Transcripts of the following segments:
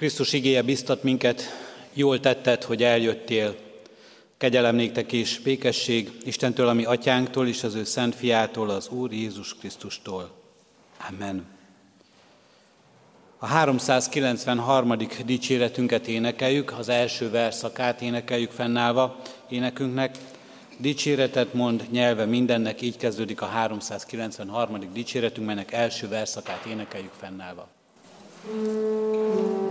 Krisztus igéje biztat minket, jól tetted, hogy eljöttél. Kegyelem néktek és békesség Istentől, ami atyánktól és az ő szent fiától, az Úr Jézus Krisztustól. Amen. A 393. dicséretünket énekeljük, az első verszakát énekeljük fennállva énekünknek. Dicséretet mond nyelve mindennek, így kezdődik a 393. dicséretünk, melynek első verszakát énekeljük fennállva. Thank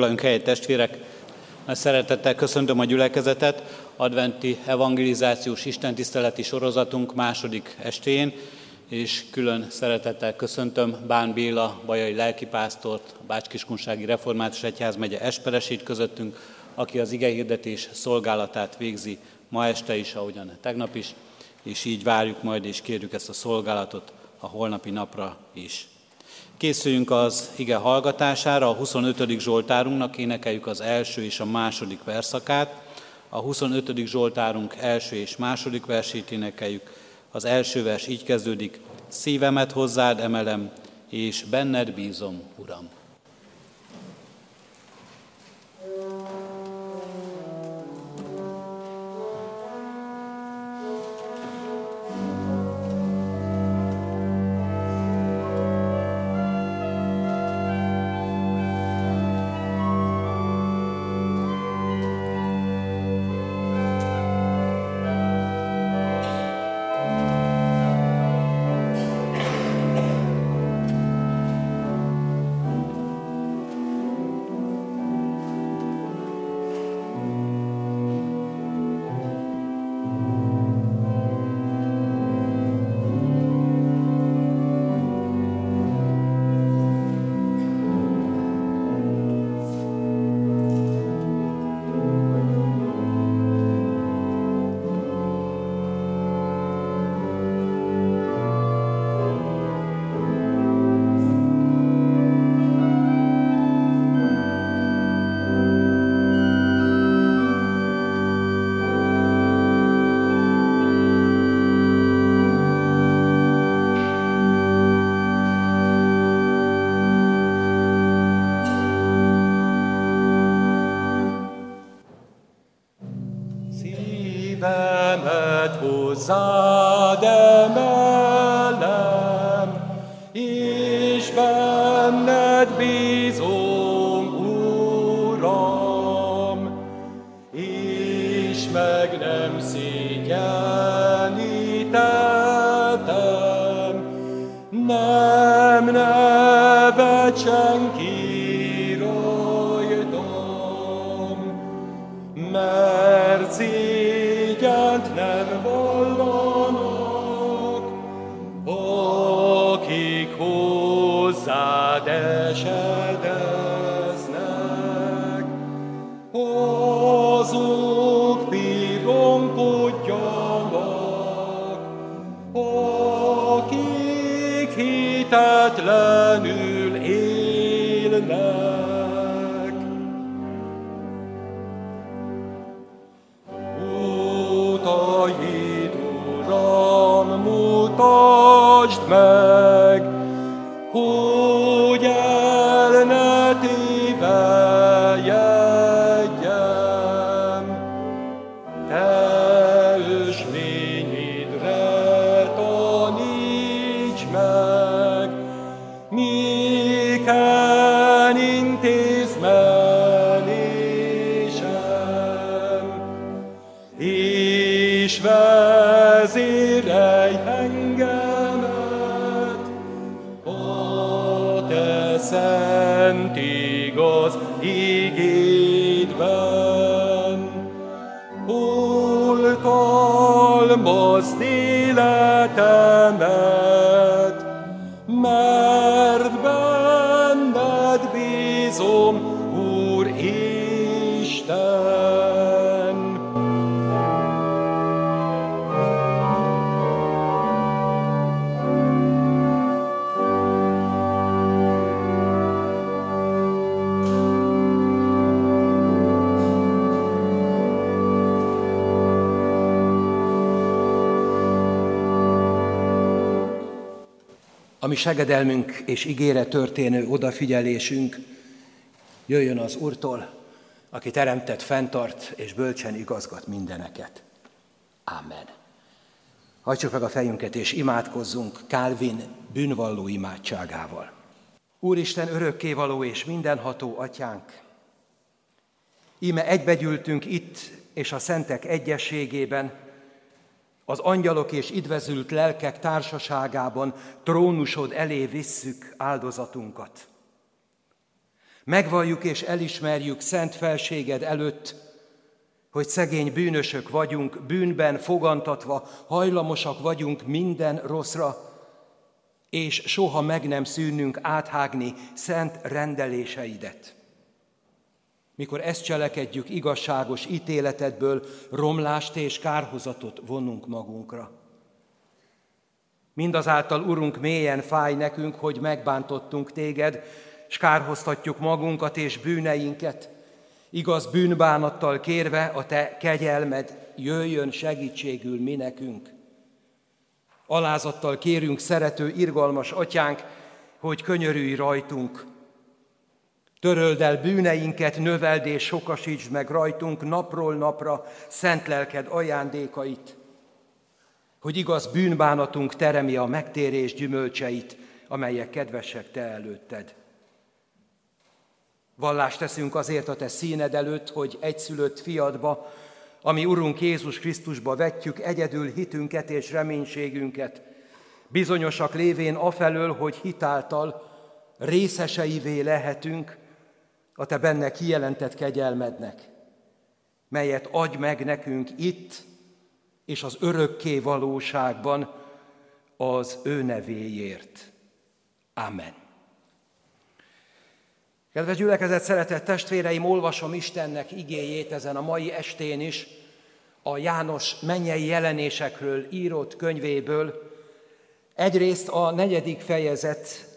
Foglaljunk helyet, testvérek! Nagy szeretettel köszöntöm a gyülekezetet adventi evangelizációs istentiszteleti sorozatunk második estén, és külön szeretettel köszöntöm Bán Béla, bajai lelkipásztort, a Bácskiskunsági Református Egyházmegye Esperesét közöttünk, aki az igehirdetés szolgálatát végzi ma este is, ahogyan tegnap is, és így várjuk majd, és kérjük ezt a szolgálatot a holnapi napra is. Készüljünk az ige hallgatására, a 25. Zsoltárunknak énekeljük az első és a második verszakát. A 25. Zsoltárunk első és második versét énekeljük. Az első vers így kezdődik, szívemet hozzád emelem, és benned bízom, Uram. Azok pirrompodjanak, hitetlenül élnek. mutasd meg, Oltalmazd életemet, ami segedelmünk és ígére történő odafigyelésünk jöjjön az Úrtól, aki teremtett, fenntart és bölcsen igazgat mindeneket. Amen. Hajtsuk meg a fejünket és imádkozzunk Kálvin bűnvalló imádságával. Úristen örökkévaló és mindenható atyánk, íme egybegyűltünk itt és a szentek egyességében, az angyalok és idvezült lelkek társaságában trónusod elé visszük áldozatunkat. Megvalljuk és elismerjük szent felséged előtt, hogy szegény bűnösök vagyunk, bűnben fogantatva, hajlamosak vagyunk minden rosszra, és soha meg nem szűnünk áthágni szent rendeléseidet mikor ezt cselekedjük, igazságos ítéletedből romlást és kárhozatot vonunk magunkra. Mindazáltal, Urunk, mélyen fáj nekünk, hogy megbántottunk téged, s kárhoztatjuk magunkat és bűneinket, igaz bűnbánattal kérve a te kegyelmed jöjjön segítségül mi nekünk. Alázattal kérünk, szerető, irgalmas atyánk, hogy könyörülj rajtunk, Töröld el bűneinket, növeld és sokasítsd meg rajtunk napról napra szent lelked ajándékait, hogy igaz bűnbánatunk teremi a megtérés gyümölcseit, amelyek kedvesek te előtted. Vallást teszünk azért a te színed előtt, hogy egyszülött fiadba, ami Urunk Jézus Krisztusba vetjük egyedül hitünket és reménységünket, bizonyosak lévén afelől, hogy hitáltal részeseivé lehetünk a te benne kijelentett kegyelmednek, melyet adj meg nekünk itt és az örökké valóságban az ő nevéért. Amen. Kedves gyülekezet, szeretett testvéreim, olvasom Istennek igéjét ezen a mai estén is, a János mennyei jelenésekről írott könyvéből. Egyrészt a negyedik fejezet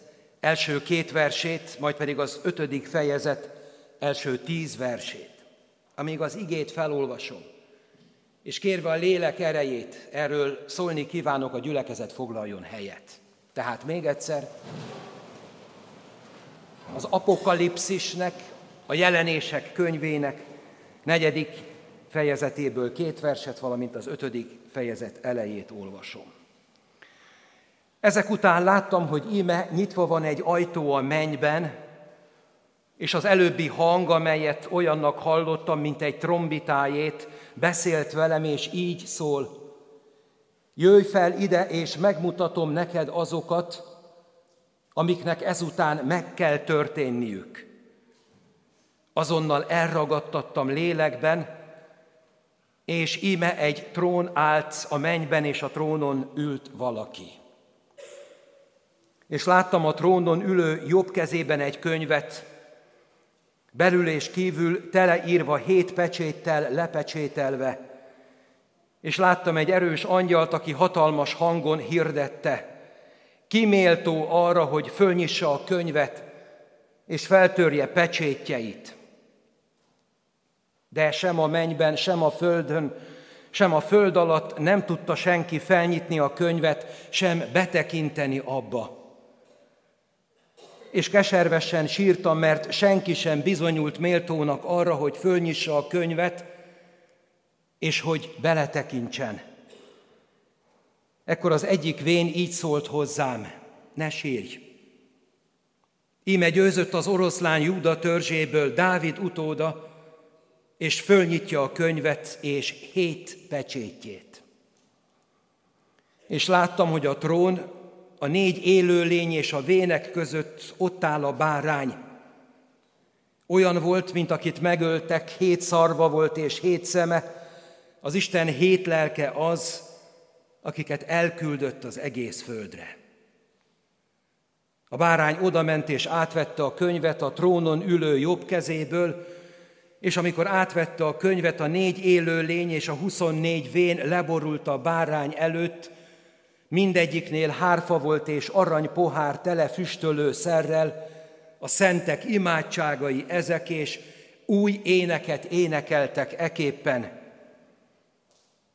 első két versét, majd pedig az ötödik fejezet első tíz versét. Amíg az igét felolvasom, és kérve a lélek erejét, erről szólni kívánok, a gyülekezet foglaljon helyet. Tehát még egyszer, az apokalipszisnek, a jelenések könyvének negyedik fejezetéből két verset, valamint az ötödik fejezet elejét olvasom. Ezek után láttam, hogy íme nyitva van egy ajtó a mennyben, és az előbbi hang, amelyet olyannak hallottam, mint egy trombitájét, beszélt velem, és így szól. Jöjj fel ide, és megmutatom neked azokat, amiknek ezután meg kell történniük. Azonnal elragadtattam lélekben, és íme egy trón állt a mennyben, és a trónon ült valaki. És láttam a trónon ülő jobb kezében egy könyvet, belül és kívül teleírva hét pecséttel lepecsételve, és láttam egy erős angyalt, aki hatalmas hangon hirdette, kiméltó arra, hogy fölnyissa a könyvet, és feltörje pecsétjeit. De sem a mennyben, sem a földön, sem a föld alatt nem tudta senki felnyitni a könyvet, sem betekinteni abba. És keservesen sírtam, mert senki sem bizonyult méltónak arra, hogy fölnyissa a könyvet, és hogy beletekintsen. Ekkor az egyik vén így szólt hozzám, ne sírj. Íme győzött az oroszlán Júda törzséből Dávid utóda, és fölnyitja a könyvet és hét pecsétjét. És láttam, hogy a trón, a négy élőlény és a vének között ott áll a bárány. Olyan volt, mint akit megöltek, hét szarva volt és hét szeme, az Isten hét lelke az, akiket elküldött az egész földre. A bárány odament és átvette a könyvet a trónon ülő jobb kezéből, és amikor átvette a könyvet, a négy élő lény és a huszonnégy vén leborult a bárány előtt, mindegyiknél hárfa volt és arany pohár tele füstölő szerrel, a szentek imádságai ezek, és új éneket énekeltek eképpen.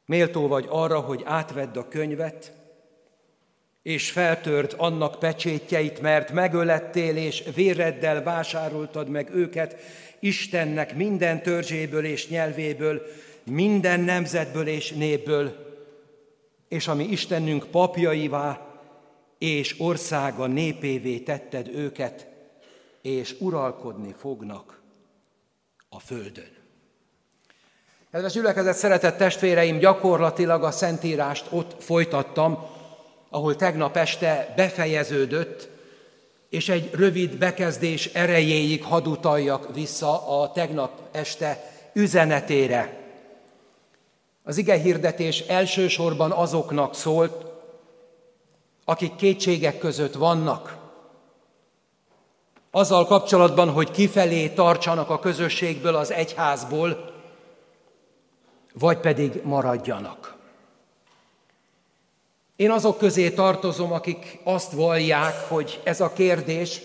Méltó vagy arra, hogy átvedd a könyvet, és feltört annak pecsétjeit, mert megölettél, és véreddel vásároltad meg őket, Istennek minden törzséből és nyelvéből, minden nemzetből és népből, és ami Istenünk papjaivá és országa népévé tetted őket, és uralkodni fognak a földön. Kedves gyülekezet, szeretett testvéreim, gyakorlatilag a Szentírást ott folytattam, ahol tegnap este befejeződött, és egy rövid bekezdés erejéig hadutaljak vissza a tegnap este üzenetére. Az ige hirdetés elsősorban azoknak szólt, akik kétségek között vannak, azzal kapcsolatban, hogy kifelé tartsanak a közösségből, az egyházból, vagy pedig maradjanak. Én azok közé tartozom, akik azt vallják, hogy ez a kérdés,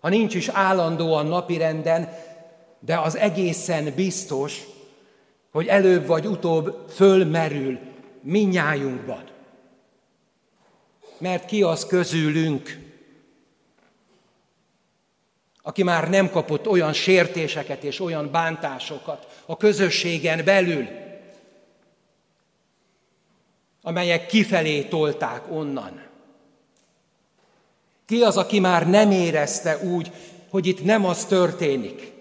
ha nincs is állandóan napirenden, de az egészen biztos, hogy előbb vagy utóbb fölmerül minnyájunkban. Mert ki az közülünk, aki már nem kapott olyan sértéseket és olyan bántásokat a közösségen belül, amelyek kifelé tolták onnan. Ki az, aki már nem érezte úgy, hogy itt nem az történik,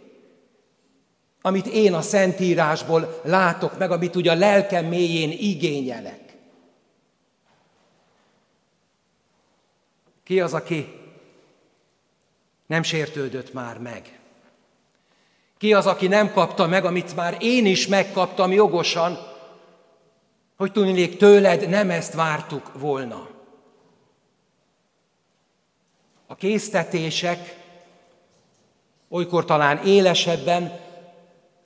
amit én a Szentírásból látok meg, amit ugye a lelkem mélyén igényelek. Ki az, aki nem sértődött már meg? Ki az, aki nem kapta meg, amit már én is megkaptam jogosan, hogy tudnék tőled nem ezt vártuk volna. A késztetések olykor talán élesebben,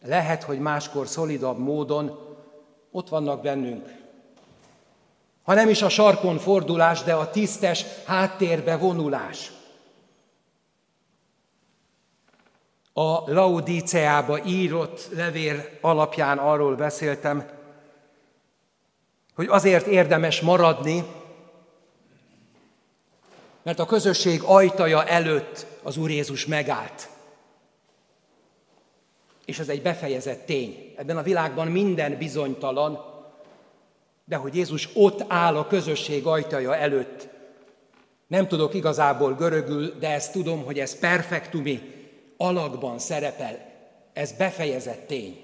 lehet, hogy máskor szolidabb módon ott vannak bennünk. Ha nem is a sarkon fordulás, de a tisztes háttérbe vonulás. A Laudíceába írott levél alapján arról beszéltem, hogy azért érdemes maradni, mert a közösség ajtaja előtt az Úr Jézus megállt. És ez egy befejezett tény. Ebben a világban minden bizonytalan, de hogy Jézus ott áll a közösség ajtaja előtt. Nem tudok igazából görögül, de ezt tudom, hogy ez perfektumi alakban szerepel. Ez befejezett tény.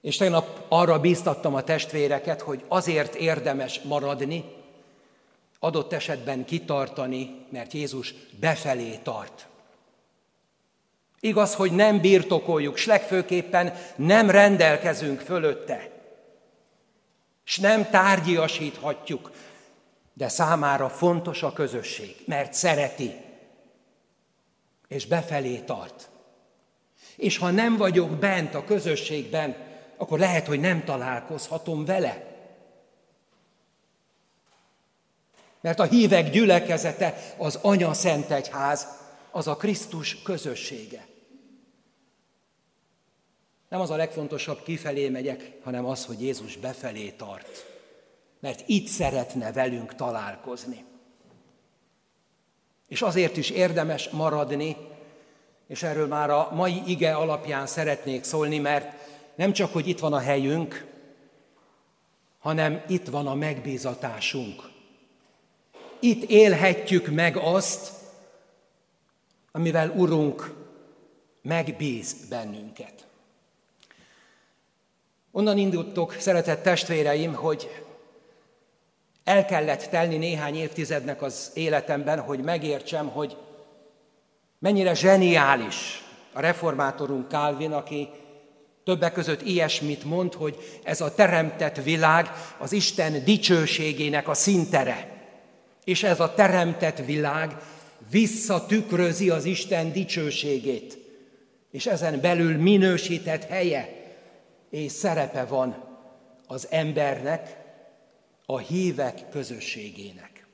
És tegnap arra bíztattam a testvéreket, hogy azért érdemes maradni, adott esetben kitartani, mert Jézus befelé tart. Igaz, hogy nem birtokoljuk, s legfőképpen nem rendelkezünk fölötte, s nem tárgyiasíthatjuk, de számára fontos a közösség, mert szereti, és befelé tart. És ha nem vagyok bent a közösségben, akkor lehet, hogy nem találkozhatom vele. Mert a hívek gyülekezete az Anya Szent Egyház, az a Krisztus közössége. Nem az a legfontosabb, kifelé megyek, hanem az, hogy Jézus befelé tart. Mert itt szeretne velünk találkozni. És azért is érdemes maradni, és erről már a mai ige alapján szeretnék szólni, mert nem csak, hogy itt van a helyünk, hanem itt van a megbízatásunk. Itt élhetjük meg azt, amivel Urunk megbíz bennünket. Onnan indultok, szeretett testvéreim, hogy el kellett telni néhány évtizednek az életemben, hogy megértsem, hogy mennyire zseniális a reformátorunk Calvin, aki többek között ilyesmit mond, hogy ez a teremtett világ az Isten dicsőségének a szintere. És ez a teremtett világ visszatükrözi az Isten dicsőségét. És ezen belül minősített helye és szerepe van az embernek, a hívek közösségének.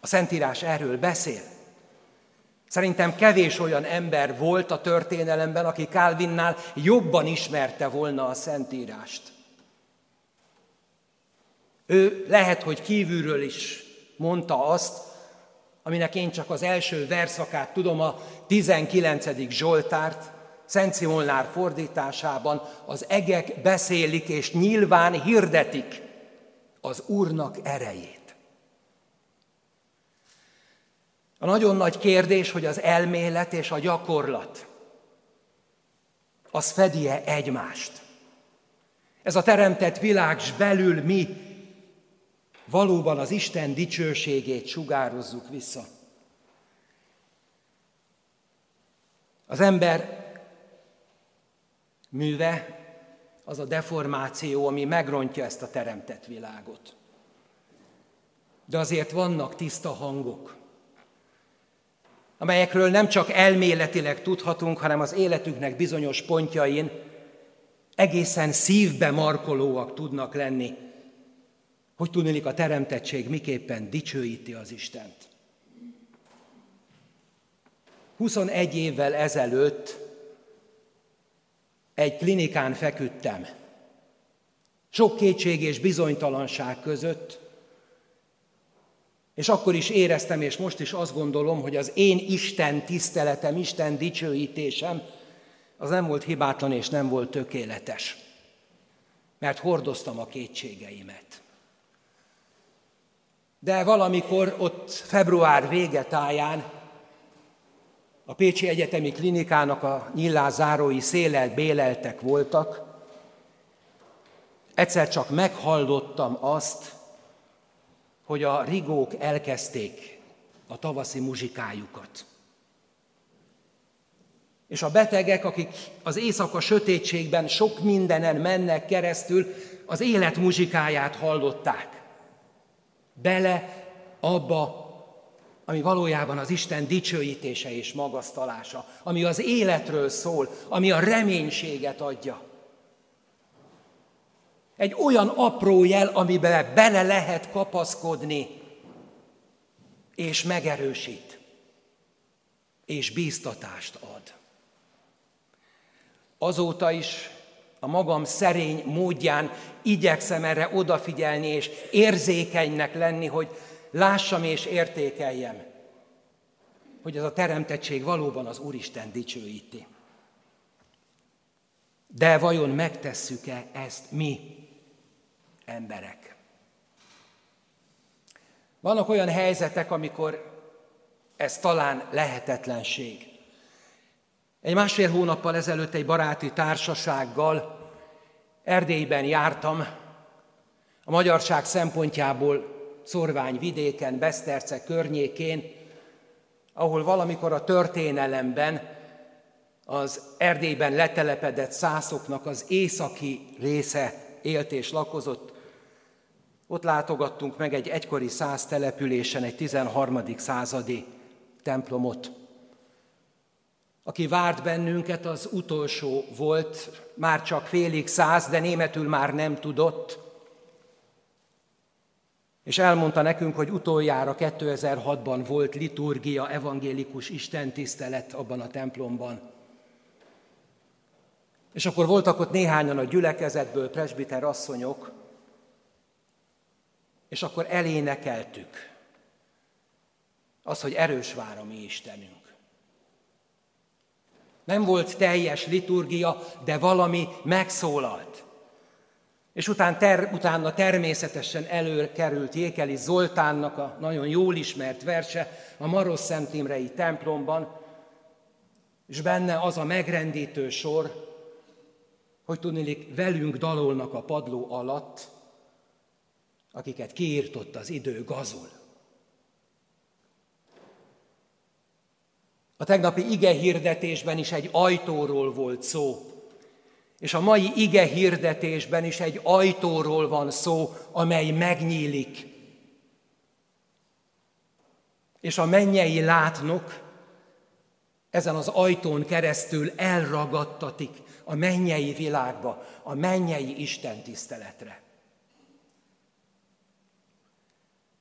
A Szentírás erről beszél. Szerintem kevés olyan ember volt a történelemben, aki Calvinnál jobban ismerte volna a Szentírást. Ő lehet, hogy kívülről is mondta azt, aminek én csak az első verszakát tudom, a 19. Zsoltárt, Szent Szimolnár fordításában az egek beszélik és nyilván hirdetik az Úrnak erejét. A nagyon nagy kérdés, hogy az elmélet és a gyakorlat az fedje egymást. Ez a teremtett világ belül mi valóban az Isten dicsőségét sugározzuk vissza. Az ember műve az a deformáció, ami megrontja ezt a teremtett világot. De azért vannak tiszta hangok, amelyekről nem csak elméletileg tudhatunk, hanem az életüknek bizonyos pontjain egészen szívbe markolóak tudnak lenni, hogy tudnék a teremtettség miképpen dicsőíti az Istent. 21 évvel ezelőtt egy klinikán feküdtem. Sok kétség és bizonytalanság között, és akkor is éreztem, és most is azt gondolom, hogy az én Isten tiszteletem, Isten dicsőítésem, az nem volt hibátlan és nem volt tökéletes. Mert hordoztam a kétségeimet. De valamikor ott február végetáján a Pécsi Egyetemi Klinikának a nyillázárói szélel béleltek voltak. Egyszer csak meghallottam azt, hogy a rigók elkezdték a tavaszi muzsikájukat. És a betegek, akik az éjszaka sötétségben sok mindenen mennek keresztül, az élet muzsikáját hallották. Bele abba ami valójában az Isten dicsőítése és magasztalása, ami az életről szól, ami a reménységet adja. Egy olyan apró jel, amiben bele lehet kapaszkodni, és megerősít, és bíztatást ad. Azóta is a magam szerény módján igyekszem erre odafigyelni, és érzékenynek lenni, hogy lássam és értékeljem, hogy ez a teremtettség valóban az Úristen dicsőíti. De vajon megtesszük-e ezt mi, emberek? Vannak olyan helyzetek, amikor ez talán lehetetlenség. Egy másfél hónappal ezelőtt egy baráti társasággal Erdélyben jártam, a magyarság szempontjából Szorvány vidéken, Beszterce környékén, ahol valamikor a történelemben az Erdélyben letelepedett szászoknak az északi része élt és lakozott. Ott látogattunk meg egy egykori száz településen egy 13. századi templomot. Aki várt bennünket, az utolsó volt, már csak félig száz, de németül már nem tudott. És elmondta nekünk, hogy utoljára 2006-ban volt liturgia, evangélikus istentisztelet abban a templomban. És akkor voltak ott néhányan a gyülekezetből, presbiter asszonyok, és akkor elénekeltük az, hogy erős vár a mi Istenünk. Nem volt teljes liturgia, de valami megszólalt. És után ter, utána természetesen előkerült Jékeli Zoltánnak a nagyon jól ismert verse a Maros Szent Imrei templomban, és benne az a megrendítő sor, hogy tudnélik, velünk dalolnak a padló alatt, akiket kiírtott az idő gazul. A tegnapi ige hirdetésben is egy ajtóról volt szó, és a mai ige hirdetésben is egy ajtóról van szó, amely megnyílik. És a mennyei látnok ezen az ajtón keresztül elragadtatik a mennyei világba, a mennyei Isten tiszteletre.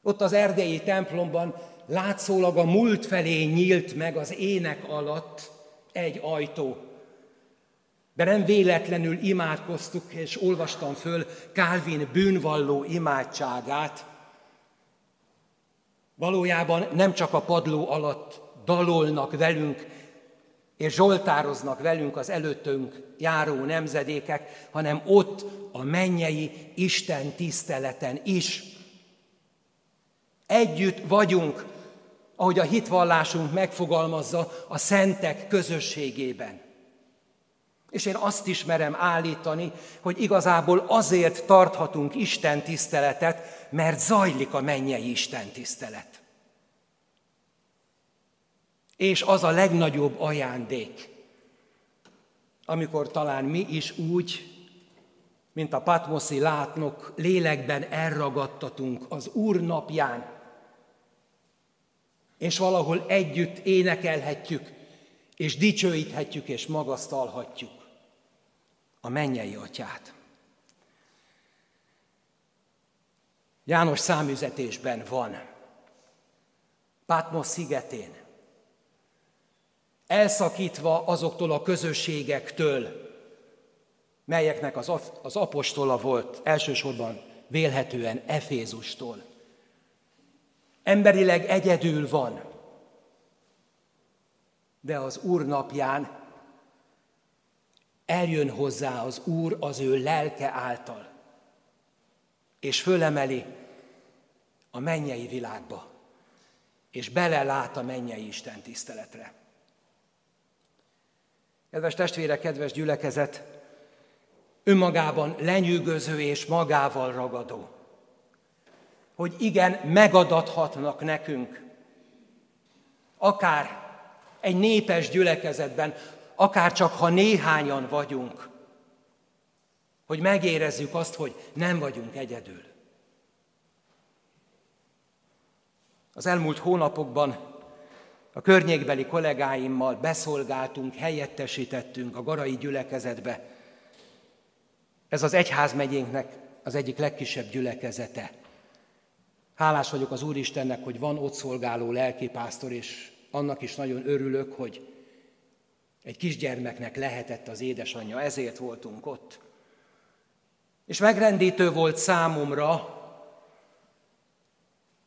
Ott az erdélyi templomban látszólag a múlt felé nyílt meg az ének alatt egy ajtó. De nem véletlenül imádkoztuk, és olvastam föl Calvin bűnvalló imádságát. Valójában nem csak a padló alatt dalolnak velünk, és zsoltároznak velünk az előttünk járó nemzedékek, hanem ott a mennyei Isten tiszteleten is. Együtt vagyunk, ahogy a hitvallásunk megfogalmazza, a szentek közösségében. És én azt is merem állítani, hogy igazából azért tarthatunk Isten tiszteletet, mert zajlik a mennyei Isten tisztelet. És az a legnagyobb ajándék, amikor talán mi is úgy, mint a Patmoszi látnok, lélekben elragadtatunk az Úr napján, és valahol együtt énekelhetjük, és dicsőíthetjük, és magasztalhatjuk a mennyei atyát. János számüzetésben van, Patmos szigetén, elszakítva azoktól a közösségektől, melyeknek az, az apostola volt, elsősorban vélhetően Efézustól. Emberileg egyedül van, de az Úr napján eljön hozzá az Úr az ő lelke által, és fölemeli a mennyei világba, és belelát a mennyei Isten tiszteletre. Kedves testvére, kedves gyülekezet, önmagában lenyűgöző és magával ragadó, hogy igen, megadathatnak nekünk, akár egy népes gyülekezetben, akár csak ha néhányan vagyunk, hogy megérezzük azt, hogy nem vagyunk egyedül. Az elmúlt hónapokban a környékbeli kollégáimmal beszolgáltunk, helyettesítettünk a garai gyülekezetbe. Ez az egyházmegyénknek az egyik legkisebb gyülekezete. Hálás vagyok az Úristennek, hogy van ott szolgáló lelkipásztor, és annak is nagyon örülök, hogy egy kisgyermeknek lehetett az édesanyja, ezért voltunk ott. És megrendítő volt számomra,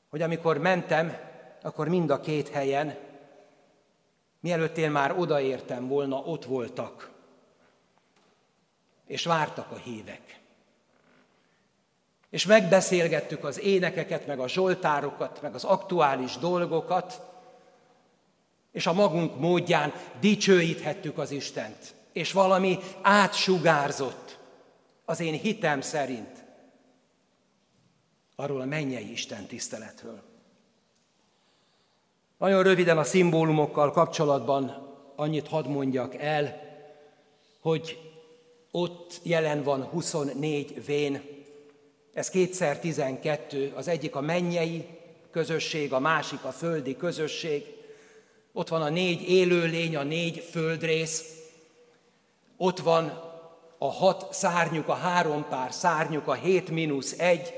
hogy amikor mentem, akkor mind a két helyen Mielőtt én már odaértem volna, ott voltak, és vártak a hívek. És megbeszélgettük az énekeket, meg a zsoltárokat, meg az aktuális dolgokat, és a magunk módján dicsőíthettük az Istent. És valami átsugárzott az én hitem szerint arról a mennyei Isten tiszteletről. Nagyon röviden a szimbólumokkal kapcsolatban annyit hadd mondjak el, hogy ott jelen van 24 vén, ez kétszer 12, az egyik a mennyei közösség, a másik a földi közösség. Ott van a négy élőlény, a négy földrész, ott van a hat szárnyuk, a három pár szárnyuk, a hét mínusz egy,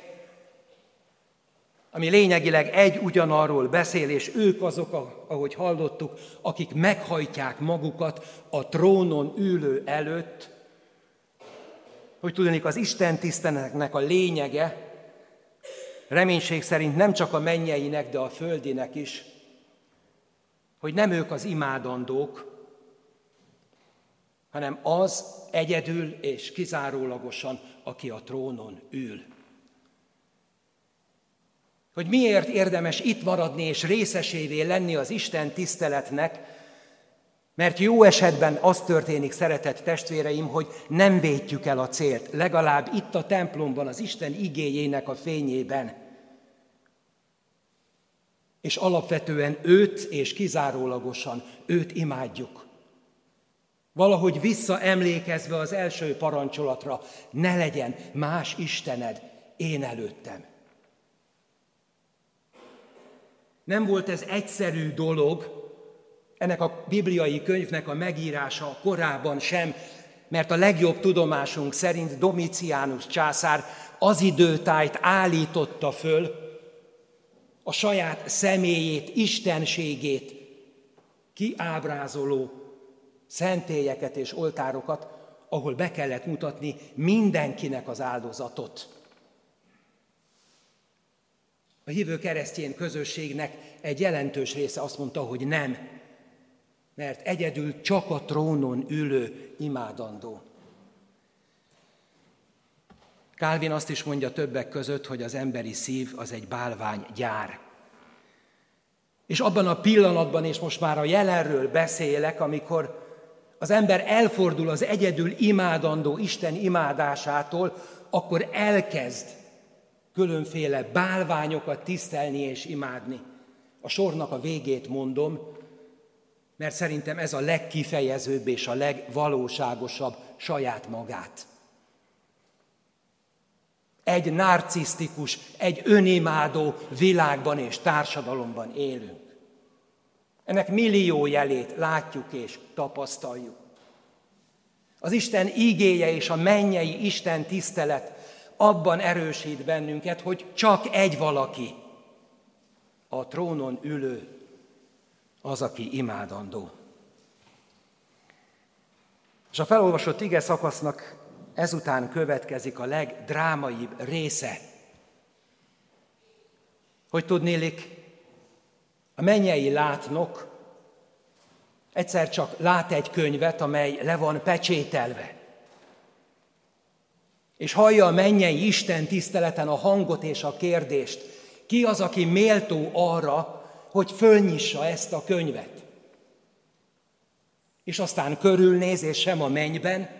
ami lényegileg egy ugyanarról beszél, és ők azok, ahogy hallottuk, akik meghajtják magukat a trónon ülő előtt, hogy tudnék az Isten tiszteletnek a lényege, reménység szerint nem csak a mennyeinek, de a földinek is, hogy nem ők az imádandók, hanem az egyedül és kizárólagosan, aki a trónon ül. Hogy miért érdemes itt maradni és részesévé lenni az Isten tiszteletnek, mert jó esetben az történik, szeretett testvéreim, hogy nem védjük el a célt, legalább itt a templomban, az Isten igéjének a fényében. És alapvetően őt és kizárólagosan őt imádjuk. Valahogy visszaemlékezve az első parancsolatra, ne legyen más Istened én előttem. Nem volt ez egyszerű dolog, ennek a bibliai könyvnek a megírása korábban sem, mert a legjobb tudomásunk szerint Domiciánus császár az időtájt állította föl, a saját személyét, istenségét kiábrázoló szentélyeket és oltárokat, ahol be kellett mutatni mindenkinek az áldozatot. A hívő keresztény közösségnek egy jelentős része azt mondta, hogy nem, mert egyedül csak a trónon ülő imádandó. Kálvin azt is mondja többek között, hogy az emberi szív az egy bálvány gyár. És abban a pillanatban, és most már a jelenről beszélek, amikor az ember elfordul az egyedül imádandó Isten imádásától, akkor elkezd különféle bálványokat tisztelni és imádni. A sornak a végét mondom, mert szerintem ez a legkifejezőbb és a legvalóságosabb saját magát. Egy narcisztikus, egy önimádó világban és társadalomban élünk. Ennek millió jelét látjuk és tapasztaljuk. Az Isten ígéje és a mennyei Isten tisztelet abban erősít bennünket, hogy csak egy valaki, a trónon ülő az, aki imádandó. És a felolvasott ige szakasznak ezután következik a legdrámaibb része. Hogy tudnélik, a mennyei látnok egyszer csak lát egy könyvet, amely le van pecsételve. És hallja a mennyei Isten tiszteleten a hangot és a kérdést. Ki az, aki méltó arra, hogy fölnyissa ezt a könyvet. És aztán körülnéz, és sem a mennyben,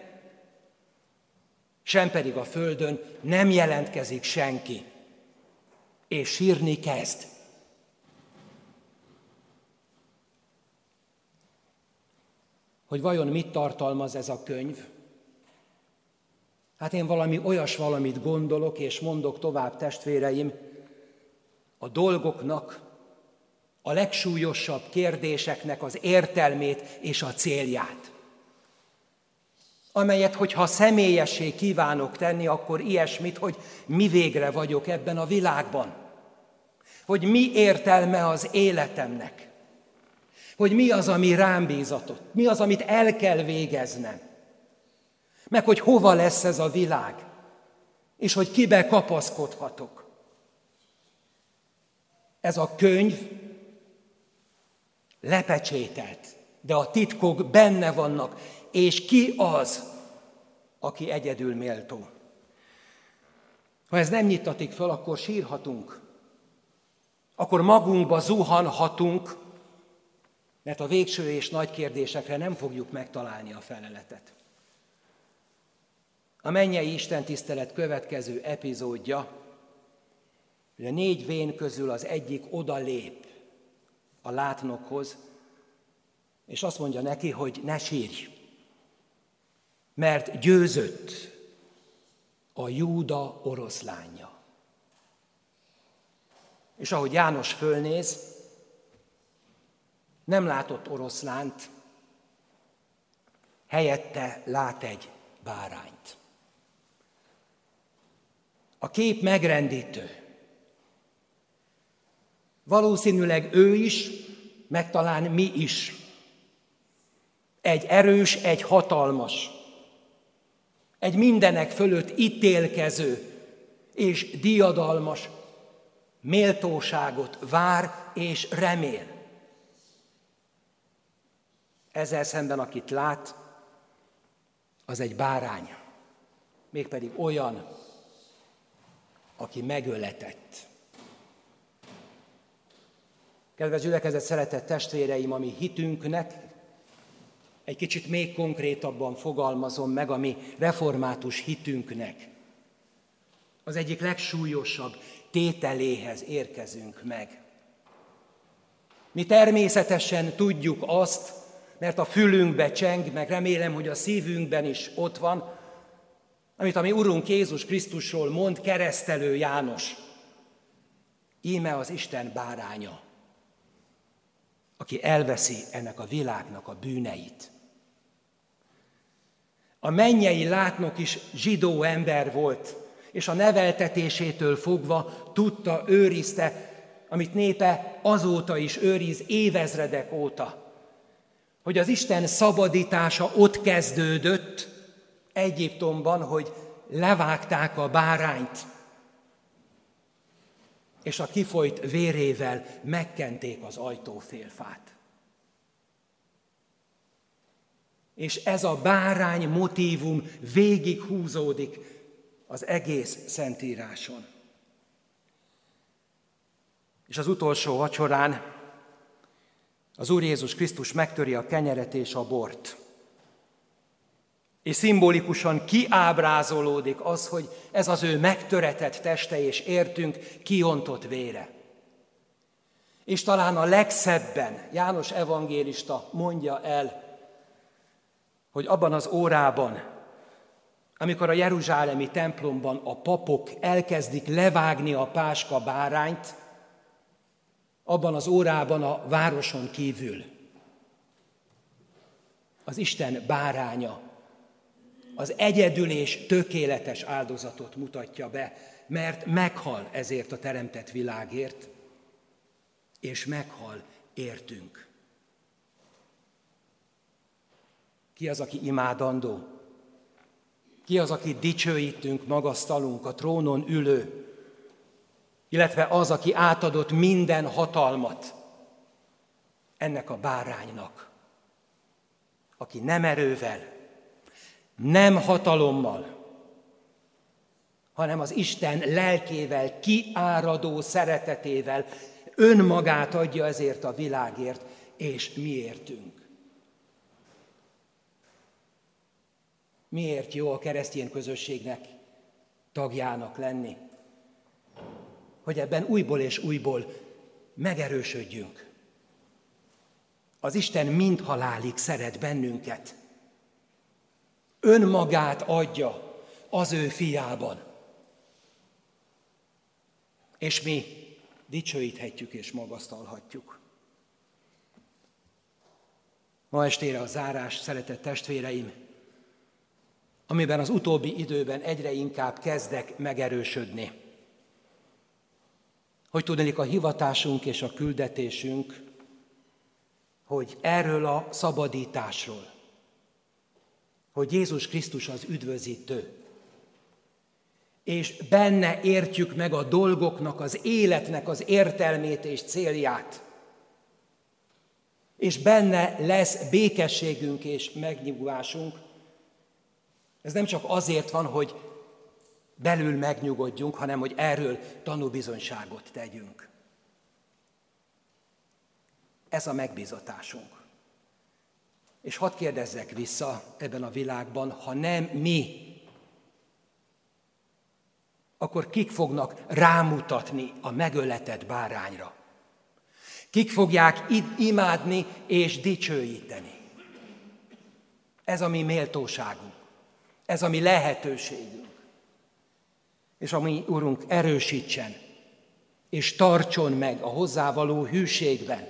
sem pedig a földön nem jelentkezik senki. És sírni kezd. Hogy vajon mit tartalmaz ez a könyv? Hát én valami olyas valamit gondolok, és mondok tovább testvéreim, a dolgoknak, a legsúlyosabb kérdéseknek az értelmét és a célját. Amelyet, hogyha személyessé kívánok tenni, akkor ilyesmit, hogy mi végre vagyok ebben a világban. Hogy mi értelme az életemnek. Hogy mi az, ami rám bízatott. Mi az, amit el kell végeznem. Meg hogy hova lesz ez a világ. És hogy kibe kapaszkodhatok. Ez a könyv lepecsételt, de a titkok benne vannak, és ki az, aki egyedül méltó. Ha ez nem nyitatik fel, akkor sírhatunk. Akkor magunkba zuhanhatunk, mert a végső és nagy kérdésekre nem fogjuk megtalálni a feleletet. A mennyei Isten tisztelet következő epizódja, hogy a négy vén közül az egyik oda lép, a látnokhoz, és azt mondja neki, hogy ne sírj, mert győzött a Júda oroszlánja. És ahogy János fölnéz, nem látott oroszlánt, helyette lát egy bárányt. A kép megrendítő. Valószínűleg ő is, meg talán mi is. Egy erős, egy hatalmas, egy mindenek fölött ítélkező és diadalmas méltóságot vár és remél. Ezzel szemben, akit lát, az egy bárány, mégpedig olyan, aki megöletett. Kedves gyülekezet, szeretett testvéreim, ami hitünknek, egy kicsit még konkrétabban fogalmazom meg, ami református hitünknek. Az egyik legsúlyosabb tételéhez érkezünk meg. Mi természetesen tudjuk azt, mert a fülünkbe cseng, meg remélem, hogy a szívünkben is ott van, amit a mi Urunk Jézus Krisztusról mond keresztelő János. Íme az Isten báránya, aki elveszi ennek a világnak a bűneit. A mennyei látnok is zsidó ember volt, és a neveltetésétől fogva tudta, őrizte, amit népe azóta is őriz évezredek óta. Hogy az Isten szabadítása ott kezdődött, Egyiptomban, hogy levágták a bárányt, és a kifolyt vérével megkenték az ajtófélfát. És ez a bárány motívum végig húzódik az egész Szentíráson. És az utolsó vacsorán az Úr Jézus Krisztus megtöri a kenyeret és a bort. És szimbolikusan kiábrázolódik az, hogy ez az ő megtöretett teste és értünk kiontott vére. És talán a legszebben János evangélista mondja el, hogy abban az órában, amikor a Jeruzsálemi templomban a papok elkezdik levágni a páska bárányt, abban az órában a városon kívül az Isten báránya az egyedül és tökéletes áldozatot mutatja be, mert meghal ezért a teremtett világért, és meghal értünk. Ki az, aki imádandó? Ki az, aki dicsőítünk, magasztalunk, a trónon ülő, illetve az, aki átadott minden hatalmat ennek a báránynak, aki nem erővel, nem hatalommal, hanem az Isten lelkével, kiáradó szeretetével önmagát adja ezért a világért, és miértünk. Miért jó a keresztény közösségnek tagjának lenni? Hogy ebben újból és újból megerősödjünk. Az Isten mind halálig szeret bennünket önmagát adja az ő fiában. És mi dicsőíthetjük és magasztalhatjuk. Ma estére a zárás, szeretett testvéreim, amiben az utóbbi időben egyre inkább kezdek megerősödni. Hogy tudnék a hivatásunk és a küldetésünk, hogy erről a szabadításról, hogy Jézus Krisztus az üdvözítő. És benne értjük meg a dolgoknak, az életnek az értelmét és célját. És benne lesz békességünk és megnyugvásunk. Ez nem csak azért van, hogy belül megnyugodjunk, hanem hogy erről tanúbizonyságot tegyünk. Ez a megbizatásunk. És hadd kérdezzek vissza ebben a világban, ha nem mi, akkor kik fognak rámutatni a megöletett bárányra? Kik fogják imádni és dicsőíteni? Ez a mi méltóságunk, ez a mi lehetőségünk. És a mi Urunk erősítsen, és tartson meg a hozzávaló hűségben,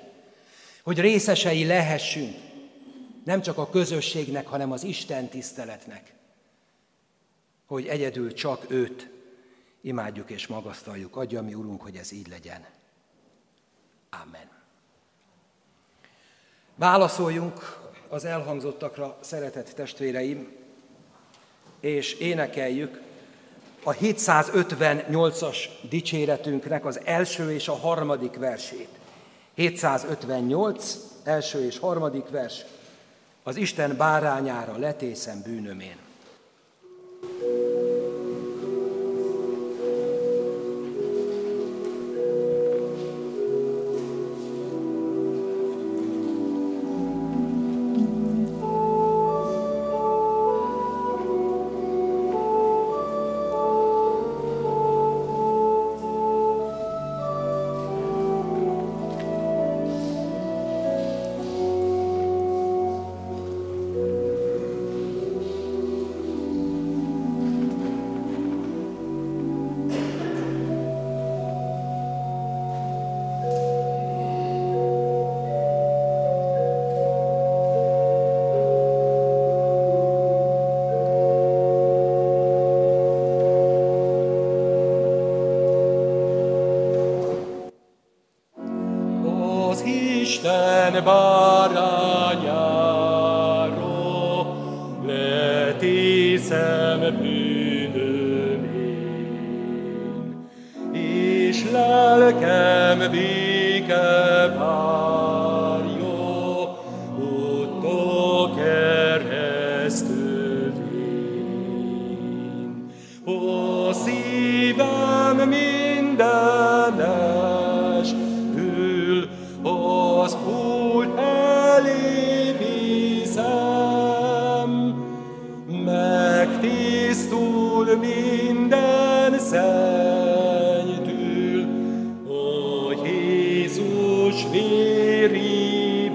hogy részesei lehessünk nem csak a közösségnek, hanem az Isten tiszteletnek, hogy egyedül csak őt imádjuk és magasztaljuk. Adja mi, Urunk, hogy ez így legyen. Amen. Válaszoljunk az elhangzottakra, szeretett testvéreim, és énekeljük a 758-as dicséretünknek az első és a harmadik versét. 758, első és harmadik vers, az Isten bárányára letészem bűnömén.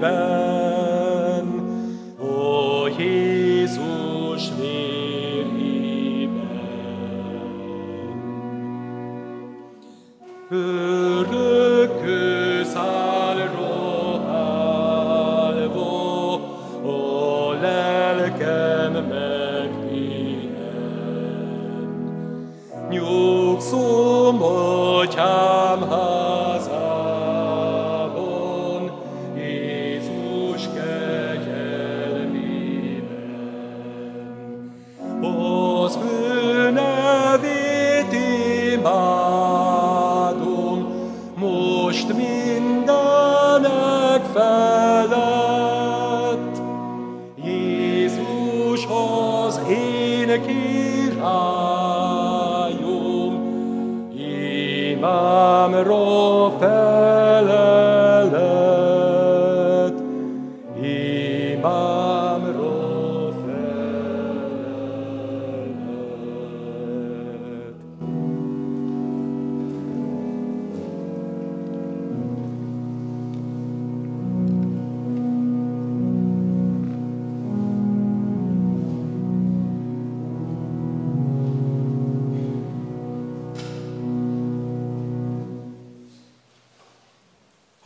back.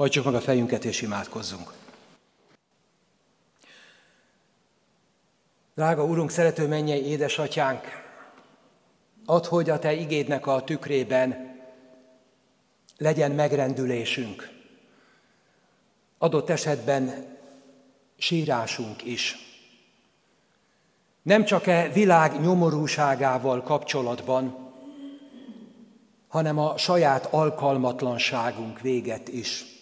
Hajtsuk meg a fejünket és imádkozzunk. Drága Urunk, szerető mennyei édesatyánk, add, hogy a Te igédnek a tükrében legyen megrendülésünk. Adott esetben sírásunk is. Nem csak e világ nyomorúságával kapcsolatban, hanem a saját alkalmatlanságunk véget is.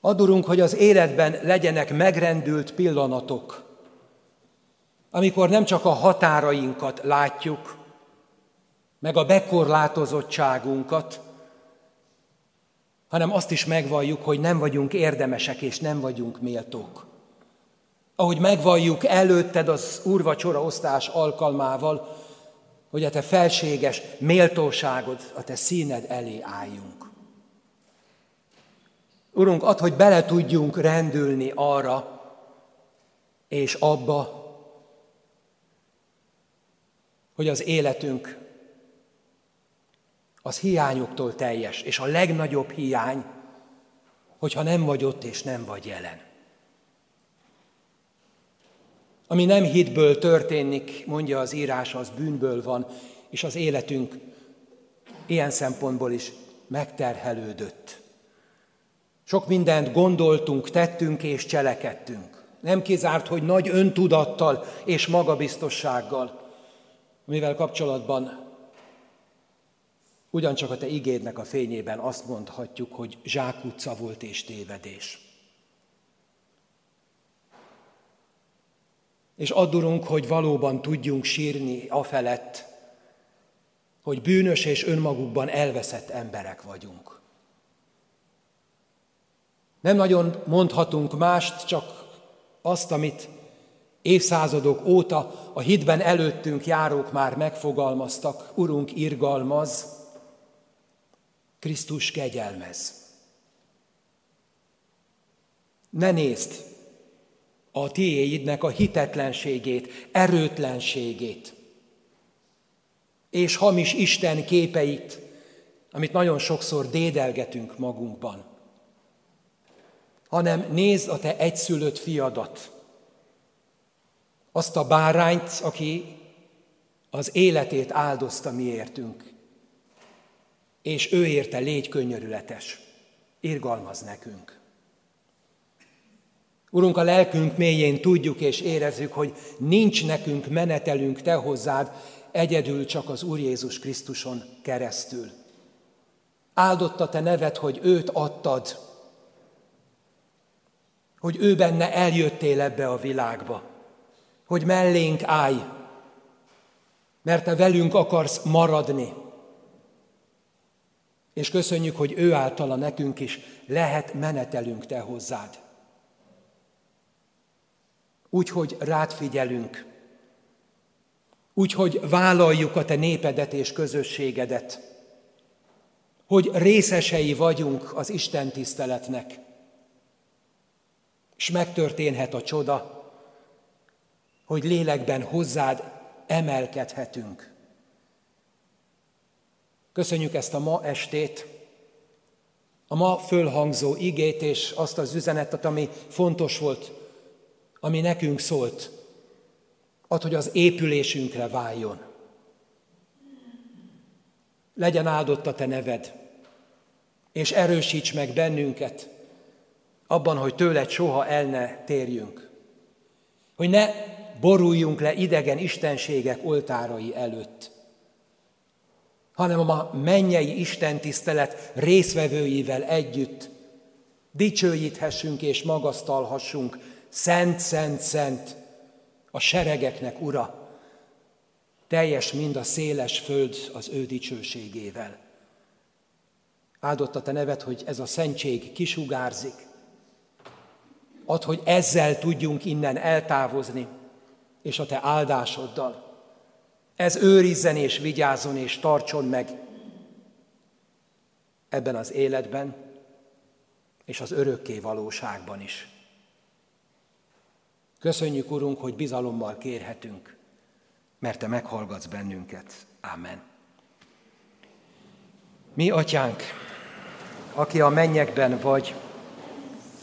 Adurunk, hogy az életben legyenek megrendült pillanatok, amikor nem csak a határainkat látjuk, meg a bekorlátozottságunkat, hanem azt is megvalljuk, hogy nem vagyunk érdemesek és nem vagyunk méltók. Ahogy megvalljuk előtted az úrvacsora osztás alkalmával, hogy a te felséges méltóságod, a te színed elé álljunk. Urunk, add, hogy bele tudjunk rendülni arra és abba, hogy az életünk az hiányoktól teljes, és a legnagyobb hiány, hogyha nem vagy ott és nem vagy jelen. Ami nem hitből történik, mondja az írás, az bűnből van, és az életünk ilyen szempontból is megterhelődött Sok mindent gondoltunk, tettünk és cselekedtünk. Nem kizárt, hogy nagy öntudattal és magabiztossággal, mivel kapcsolatban ugyancsak a te igédnek a fényében azt mondhatjuk, hogy zsákutca volt és tévedés. És addurunk, hogy valóban tudjunk sírni afelett, hogy bűnös és önmagukban elveszett emberek vagyunk. Nem nagyon mondhatunk mást, csak azt, amit évszázadok óta a hitben előttünk járók már megfogalmaztak. Urunk, irgalmaz, Krisztus kegyelmez. Ne nézd a tiéidnek a hitetlenségét, erőtlenségét, és hamis Isten képeit, amit nagyon sokszor dédelgetünk magunkban, hanem nézd a te egyszülött fiadat, azt a bárányt, aki az életét áldozta miértünk, és ő érte légy könnyörületes, irgalmaz nekünk. Urunk, a lelkünk mélyén tudjuk és érezzük, hogy nincs nekünk menetelünk Te hozzád, egyedül csak az Úr Jézus Krisztuson keresztül. Áldotta Te nevet, hogy őt adtad, hogy ő benne eljöttél ebbe a világba, hogy mellénk állj, mert Te velünk akarsz maradni. És köszönjük, hogy ő általa nekünk is lehet menetelünk Te hozzád. Úgyhogy rád figyelünk, úgyhogy vállaljuk a te népedet és közösségedet, hogy részesei vagyunk az Isten tiszteletnek, és megtörténhet a csoda, hogy lélekben hozzád emelkedhetünk. Köszönjük ezt a ma estét, a ma fölhangzó igét és azt az üzenetet, ami fontos volt, ami nekünk szólt, ad, hogy az épülésünkre váljon. Legyen áldott a Te neved, és erősíts meg bennünket abban, hogy tőled soha el ne térjünk. Hogy ne boruljunk le idegen istenségek oltárai előtt, hanem a mennyei Isten tisztelet részvevőivel együtt dicsőíthessünk és magasztalhassunk, szent, szent, szent, a seregeknek ura, teljes mind a széles föld az ő dicsőségével. Áldott a te neved, hogy ez a szentség kisugárzik. Ad, hogy ezzel tudjunk innen eltávozni, és a te áldásoddal. Ez őrizzen és vigyázzon és tartson meg ebben az életben és az örökké valóságban is. Köszönjük, Urunk, hogy bizalommal kérhetünk, mert Te meghallgatsz bennünket. Amen. Mi, Atyánk, aki a mennyekben vagy,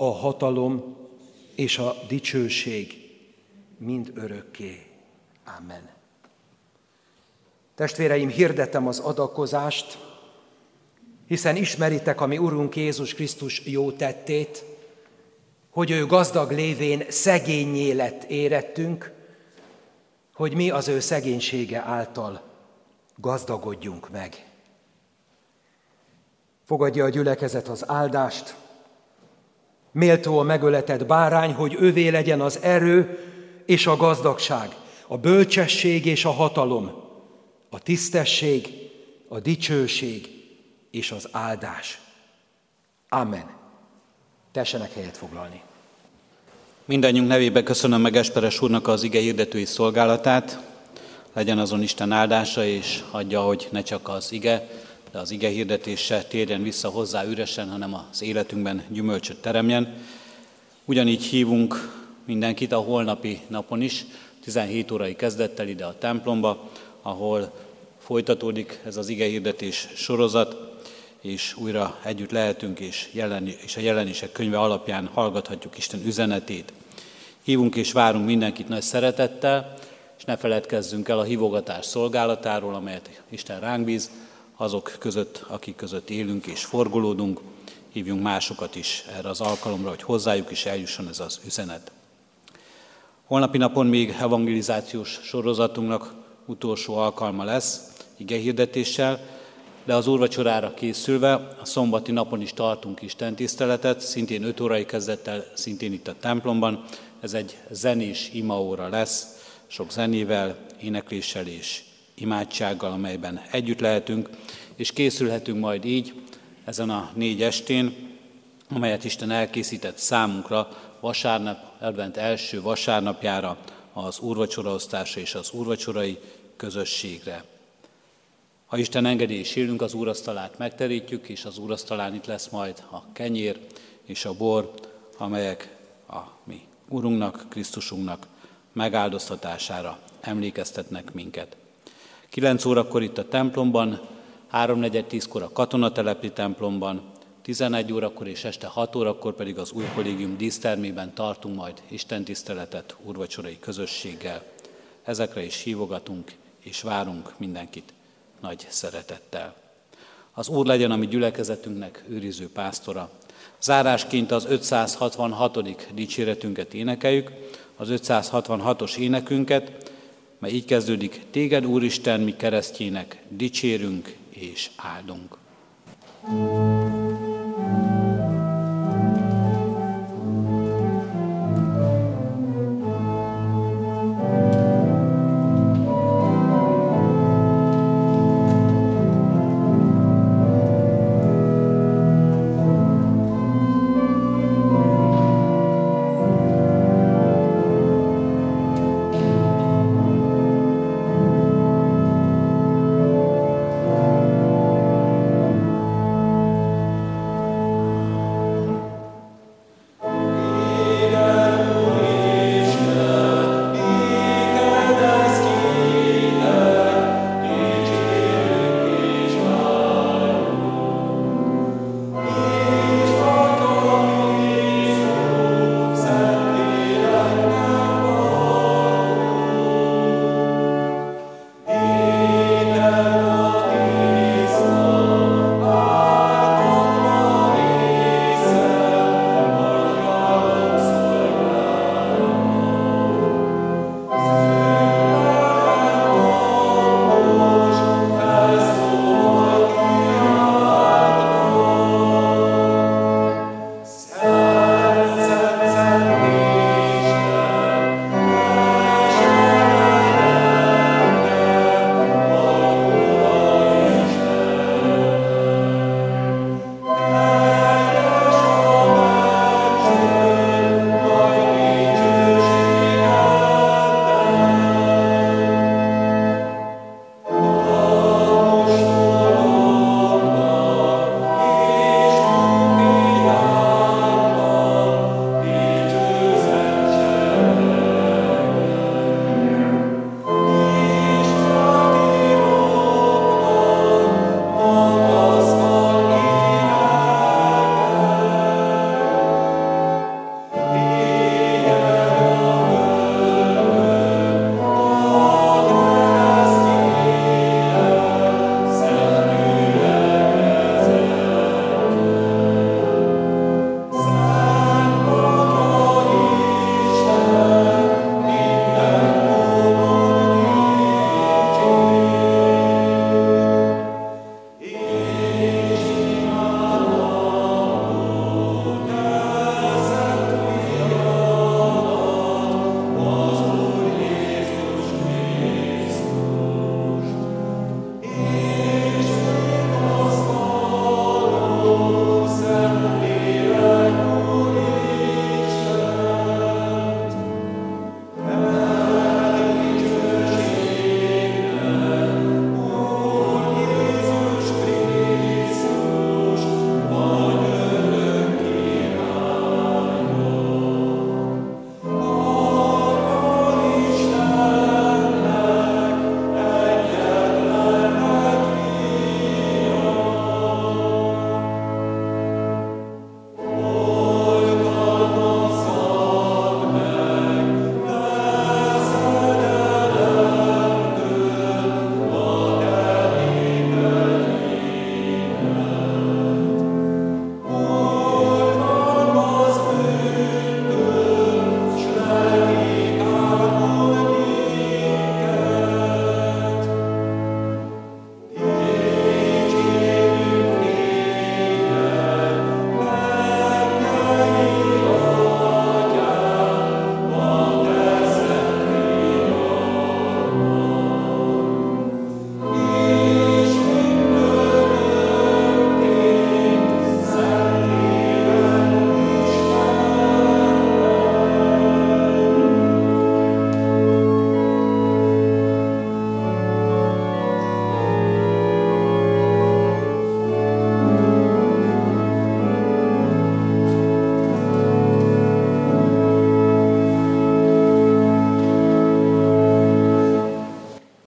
a hatalom és a dicsőség mind örökké. Amen. Testvéreim, hirdetem az adakozást, hiszen ismeritek a mi Urunk Jézus Krisztus jó tettét, hogy ő gazdag lévén szegényé lett érettünk, hogy mi az ő szegénysége által gazdagodjunk meg. Fogadja a gyülekezet az áldást, méltó a megöletett bárány, hogy ővé legyen az erő és a gazdagság, a bölcsesség és a hatalom, a tisztesség, a dicsőség és az áldás. Amen. Tessenek helyet foglalni. Mindennyiunk nevében köszönöm meg Esperes úrnak az ige hirdetői szolgálatát. Legyen azon Isten áldása, és adja, hogy ne csak az ige, de az ige hirdetése térjen vissza hozzá üresen, hanem az életünkben gyümölcsöt teremjen. Ugyanígy hívunk mindenkit a holnapi napon is, 17 órai kezdettel ide a templomba, ahol folytatódik ez az ige hirdetés sorozat, és újra együtt lehetünk, és, jelen, és a jelenések könyve alapján hallgathatjuk Isten üzenetét. Hívunk és várunk mindenkit nagy szeretettel, és ne feledkezzünk el a hívogatás szolgálatáról, amelyet Isten ránk bíz, azok között, akik között élünk és forgolódunk, hívjunk másokat is erre az alkalomra, hogy hozzájuk is eljusson ez az üzenet. Holnapi napon még evangelizációs sorozatunknak utolsó alkalma lesz, igehirdetéssel, de az úrvacsorára készülve a szombati napon is tartunk Isten tiszteletet, szintén 5 órai kezdettel, szintén itt a templomban. Ez egy zenés imaóra lesz, sok zenével, énekléssel és imádsággal, amelyben együtt lehetünk, és készülhetünk majd így ezen a négy estén, amelyet Isten elkészített számunkra vasárnap, advent első vasárnapjára, az úrvacsoraosztásra és az úrvacsorai közösségre. Ha Isten engedi és élünk, az úrasztalát megterítjük, és az úrasztalán itt lesz majd a kenyér és a bor, amelyek a mi Urunknak, Krisztusunknak megáldoztatására emlékeztetnek minket. 9 órakor itt a templomban, 3.4.10-kor a katonatelepi templomban, 11 órakor és este 6 órakor pedig az új kollégium dísztermében tartunk majd Isten tiszteletet úrvacsorai közösséggel. Ezekre is hívogatunk és várunk mindenkit nagy szeretettel. Az Úr legyen a mi gyülekezetünknek őriző pásztora. Zárásként az 566. dicséretünket énekeljük, az 566-os énekünket, mert így kezdődik, Téged Úristen, mi keresztjének dicsérünk és áldunk. thank you